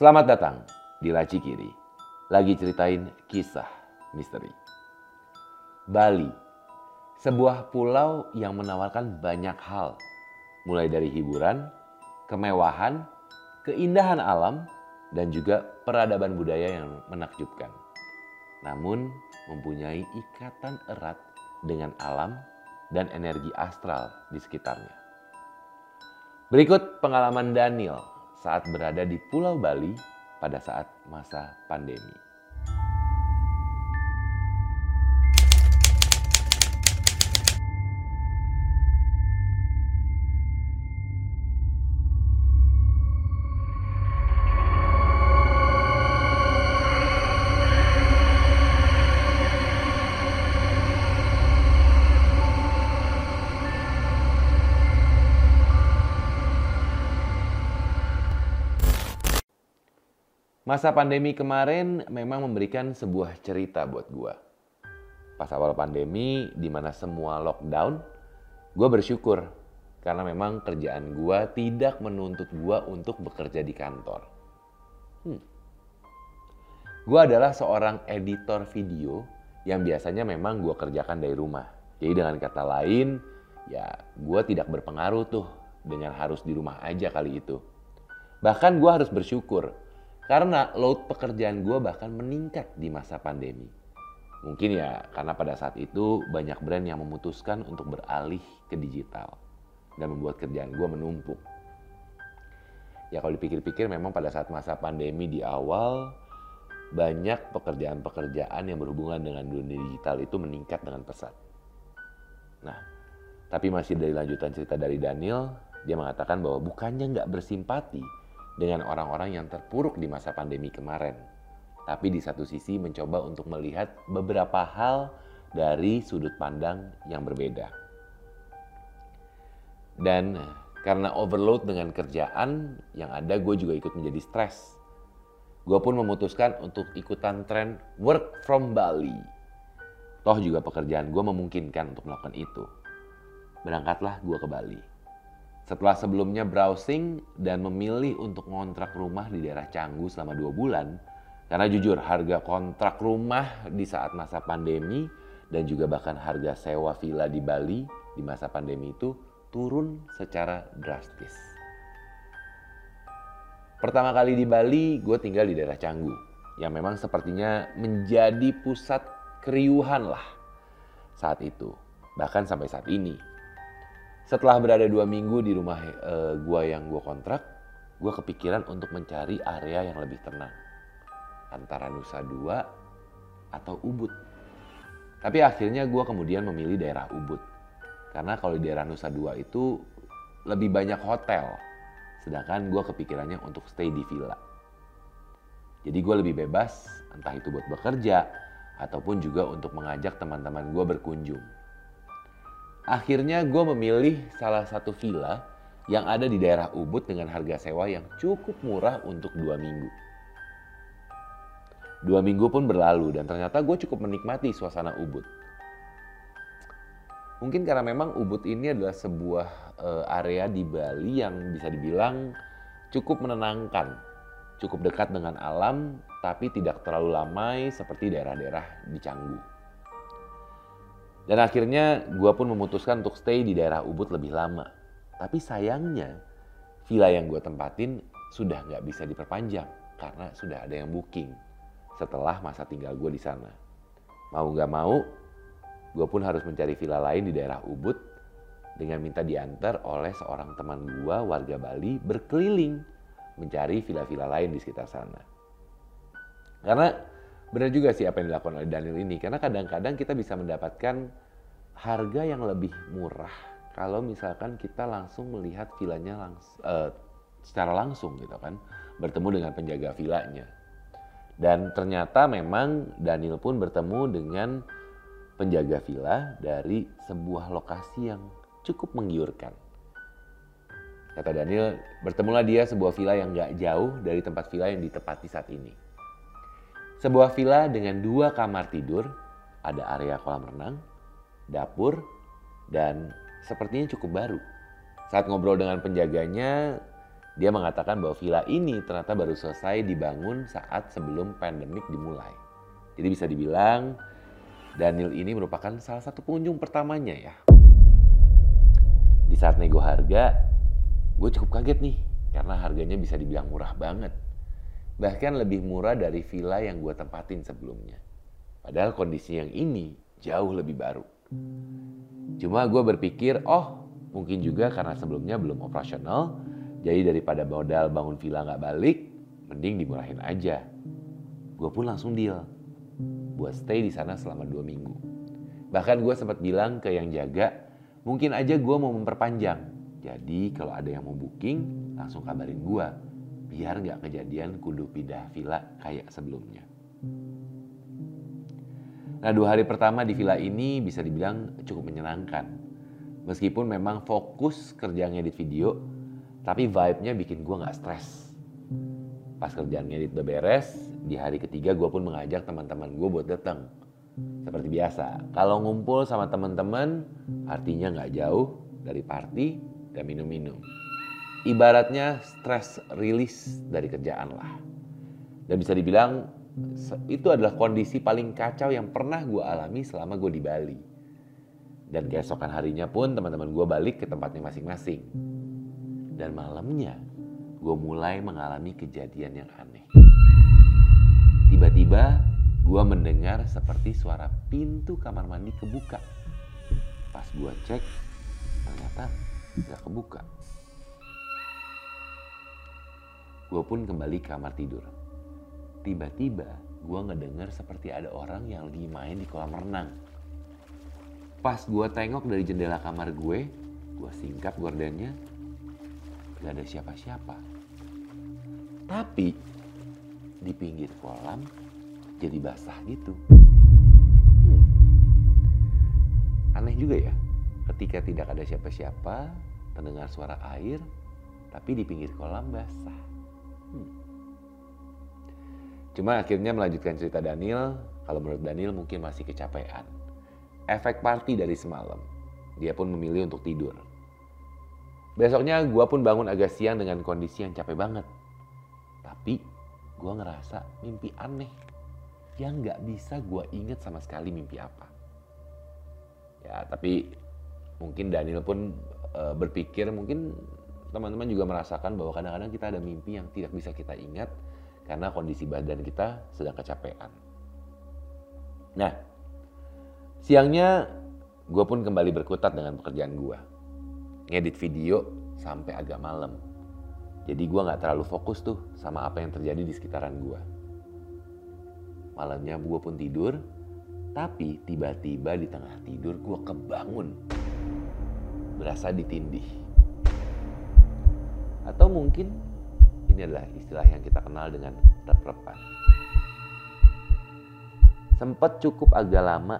Selamat datang di Laci Kiri. Lagi ceritain kisah misteri. Bali, sebuah pulau yang menawarkan banyak hal. Mulai dari hiburan, kemewahan, keindahan alam, dan juga peradaban budaya yang menakjubkan. Namun mempunyai ikatan erat dengan alam dan energi astral di sekitarnya. Berikut pengalaman Daniel saat berada di Pulau Bali pada saat masa pandemi. Masa pandemi kemarin memang memberikan sebuah cerita buat gue. Pas awal pandemi, di mana semua lockdown, gue bersyukur karena memang kerjaan gue tidak menuntut gue untuk bekerja di kantor. Hmm. Gue adalah seorang editor video yang biasanya memang gue kerjakan dari rumah. Jadi dengan kata lain, ya gue tidak berpengaruh tuh dengan harus di rumah aja kali itu. Bahkan gue harus bersyukur karena load pekerjaan gue bahkan meningkat di masa pandemi. Mungkin ya karena pada saat itu banyak brand yang memutuskan untuk beralih ke digital dan membuat kerjaan gue menumpuk. Ya kalau dipikir-pikir memang pada saat masa pandemi di awal banyak pekerjaan-pekerjaan yang berhubungan dengan dunia digital itu meningkat dengan pesat. Nah, tapi masih dari lanjutan cerita dari Daniel, dia mengatakan bahwa bukannya nggak bersimpati dengan orang-orang yang terpuruk di masa pandemi kemarin. Tapi di satu sisi mencoba untuk melihat beberapa hal dari sudut pandang yang berbeda. Dan karena overload dengan kerjaan yang ada gue juga ikut menjadi stres. Gue pun memutuskan untuk ikutan tren work from Bali. Toh juga pekerjaan gue memungkinkan untuk melakukan itu. Berangkatlah gue ke Bali. Setelah sebelumnya browsing dan memilih untuk ngontrak rumah di daerah Canggu selama dua bulan, karena jujur harga kontrak rumah di saat masa pandemi dan juga bahkan harga sewa villa di Bali di masa pandemi itu turun secara drastis. Pertama kali di Bali, gue tinggal di daerah Canggu, yang memang sepertinya menjadi pusat keriuhan lah saat itu, bahkan sampai saat ini setelah berada dua minggu di rumah uh, gua yang gua kontrak, gua kepikiran untuk mencari area yang lebih tenang. Antara Nusa Dua atau Ubud. Tapi akhirnya gua kemudian memilih daerah Ubud. Karena kalau di daerah Nusa Dua itu lebih banyak hotel. Sedangkan gua kepikirannya untuk stay di villa. Jadi gue lebih bebas, entah itu buat bekerja, ataupun juga untuk mengajak teman-teman gue berkunjung. Akhirnya gue memilih salah satu villa yang ada di daerah Ubud dengan harga sewa yang cukup murah untuk dua minggu. Dua minggu pun berlalu dan ternyata gue cukup menikmati suasana Ubud. Mungkin karena memang Ubud ini adalah sebuah uh, area di Bali yang bisa dibilang cukup menenangkan, cukup dekat dengan alam, tapi tidak terlalu lamai seperti daerah-daerah di Canggu. Dan akhirnya gue pun memutuskan untuk stay di daerah Ubud lebih lama. Tapi sayangnya villa yang gue tempatin sudah nggak bisa diperpanjang karena sudah ada yang booking setelah masa tinggal gue di sana. Mau nggak mau, gue pun harus mencari villa lain di daerah Ubud dengan minta diantar oleh seorang teman gue warga Bali berkeliling mencari villa-villa lain di sekitar sana. Karena benar juga sih apa yang dilakukan oleh Daniel ini karena kadang-kadang kita bisa mendapatkan harga yang lebih murah kalau misalkan kita langsung melihat vilanya langs uh, secara langsung gitu kan bertemu dengan penjaga vilanya. Dan ternyata memang Daniel pun bertemu dengan penjaga villa dari sebuah lokasi yang cukup menggiurkan. Kata Daniel bertemulah dia sebuah villa yang gak jauh dari tempat villa yang ditepati saat ini sebuah villa dengan dua kamar tidur, ada area kolam renang, dapur, dan sepertinya cukup baru. Saat ngobrol dengan penjaganya, Dia mengatakan bahwa villa ini ternyata baru selesai dibangun saat sebelum pandemik dimulai. Jadi bisa dibilang Daniel ini merupakan salah satu pengunjung pertamanya ya. Di saat nego harga, gue cukup kaget nih karena harganya bisa dibilang murah banget. Bahkan lebih murah dari villa yang gue tempatin sebelumnya. Padahal kondisi yang ini jauh lebih baru. Cuma gue berpikir, oh mungkin juga karena sebelumnya belum operasional, jadi daripada modal bangun villa nggak balik, mending dimurahin aja. Gue pun langsung deal buat stay di sana selama dua minggu. Bahkan gue sempat bilang ke yang jaga, mungkin aja gue mau memperpanjang. Jadi kalau ada yang mau booking, langsung kabarin gue. Biar nggak kejadian kudu pindah villa kayak sebelumnya. Nah dua hari pertama di villa ini bisa dibilang cukup menyenangkan. Meskipun memang fokus kerja ngedit video, tapi vibe-nya bikin gue gak stres. Pas kerjaan ngedit udah beres, di hari ketiga gue pun mengajak teman-teman gue buat datang. Seperti biasa, kalau ngumpul sama teman-teman, artinya gak jauh dari party dan minum-minum. Ibaratnya stress release dari kerjaan lah. Dan bisa dibilang itu adalah kondisi paling kacau yang pernah gue alami selama gue di Bali. Dan keesokan harinya pun teman-teman gue balik ke tempatnya masing-masing. Dan malamnya gue mulai mengalami kejadian yang aneh. Tiba-tiba gue mendengar seperti suara pintu kamar mandi kebuka. Pas gue cek, ternyata gak kebuka. Gue pun kembali ke kamar tidur tiba-tiba gue ngedenger seperti ada orang yang lagi main di kolam renang. Pas gue tengok dari jendela kamar gue, gue singkap gordennya, gak ada siapa-siapa. Tapi di pinggir kolam jadi basah gitu. Hmm. Aneh juga ya, ketika tidak ada siapa-siapa, terdengar suara air, tapi di pinggir kolam basah. Hmm. Cuma akhirnya melanjutkan cerita Daniel, kalau menurut Daniel mungkin masih kecapean. Efek party dari semalam. Dia pun memilih untuk tidur. Besoknya gue pun bangun agak siang dengan kondisi yang capek banget. Tapi gue ngerasa mimpi aneh. Yang gak bisa gue inget sama sekali mimpi apa. Ya tapi mungkin Daniel pun e, berpikir mungkin teman-teman juga merasakan bahwa kadang-kadang kita ada mimpi yang tidak bisa kita ingat karena kondisi badan kita sedang kecapean. Nah, siangnya gue pun kembali berkutat dengan pekerjaan gue. Ngedit video sampai agak malam. Jadi gue gak terlalu fokus tuh sama apa yang terjadi di sekitaran gue. Malamnya gue pun tidur, tapi tiba-tiba di tengah tidur gue kebangun. Berasa ditindih. Atau mungkin ini adalah istilah yang kita kenal dengan rep-repan. Sempat cukup agak lama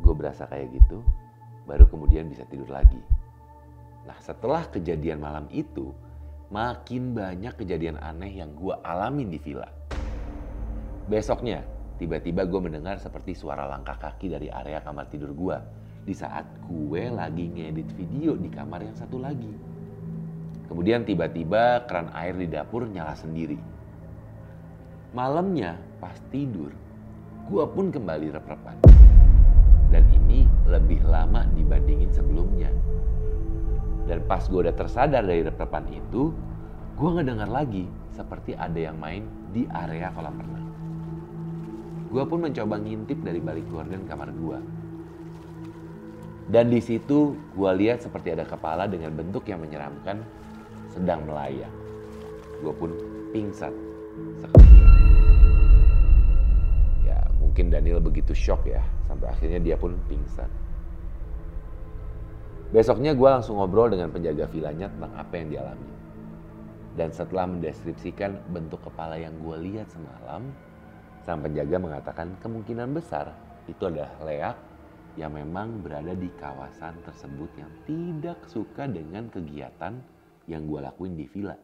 gue berasa kayak gitu, baru kemudian bisa tidur lagi. Nah setelah kejadian malam itu, makin banyak kejadian aneh yang gue alamin di villa. Besoknya, tiba-tiba gue mendengar seperti suara langkah kaki dari area kamar tidur gue di saat gue lagi ngedit video di kamar yang satu lagi. Kemudian tiba-tiba keran air di dapur nyala sendiri. Malamnya pas tidur, gua pun kembali rep-repan. Dan ini lebih lama dibandingin sebelumnya. Dan pas gue udah tersadar dari rep-repan itu, gue ngedengar lagi seperti ada yang main di area kolam renang. Gue pun mencoba ngintip dari balik gorden kamar gue. Dan di situ gue lihat seperti ada kepala dengan bentuk yang menyeramkan sedang melayang. Gue pun pingsan. Ya mungkin Daniel begitu shock ya, sampai akhirnya dia pun pingsan. Besoknya gue langsung ngobrol dengan penjaga vilanya tentang apa yang dialami. Dan setelah mendeskripsikan bentuk kepala yang gue lihat semalam, sang penjaga mengatakan kemungkinan besar itu adalah leak yang memang berada di kawasan tersebut yang tidak suka dengan kegiatan yang gue lakuin di villa.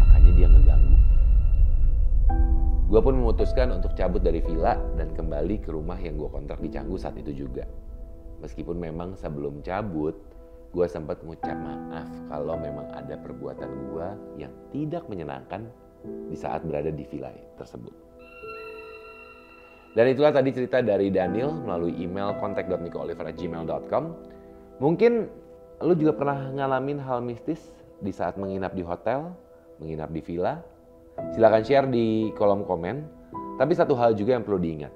Makanya dia ngeganggu. Gue pun memutuskan untuk cabut dari villa dan kembali ke rumah yang gue kontrak di Canggu saat itu juga. Meskipun memang sebelum cabut, gue sempat ngucap maaf kalau memang ada perbuatan gue yang tidak menyenangkan di saat berada di villa tersebut. Dan itulah tadi cerita dari Daniel melalui email contact.nicooliver@gmail.com. Mungkin lu juga pernah ngalamin hal mistis di saat menginap di hotel, menginap di villa. Silahkan share di kolom komen. Tapi satu hal juga yang perlu diingat.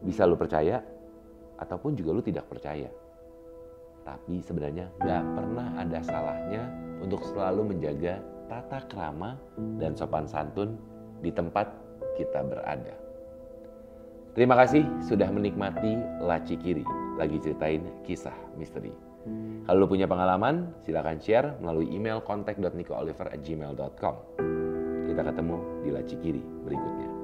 Bisa lu percaya, ataupun juga lu tidak percaya. Tapi sebenarnya gak pernah ada salahnya untuk selalu menjaga tata krama dan sopan santun di tempat kita berada. Terima kasih sudah menikmati Laci Kiri, lagi ceritain kisah misteri. Kalau lu punya pengalaman, silahkan share melalui email contact.nicooliver@gmail.com. Kita ketemu di Laci Kiri berikutnya.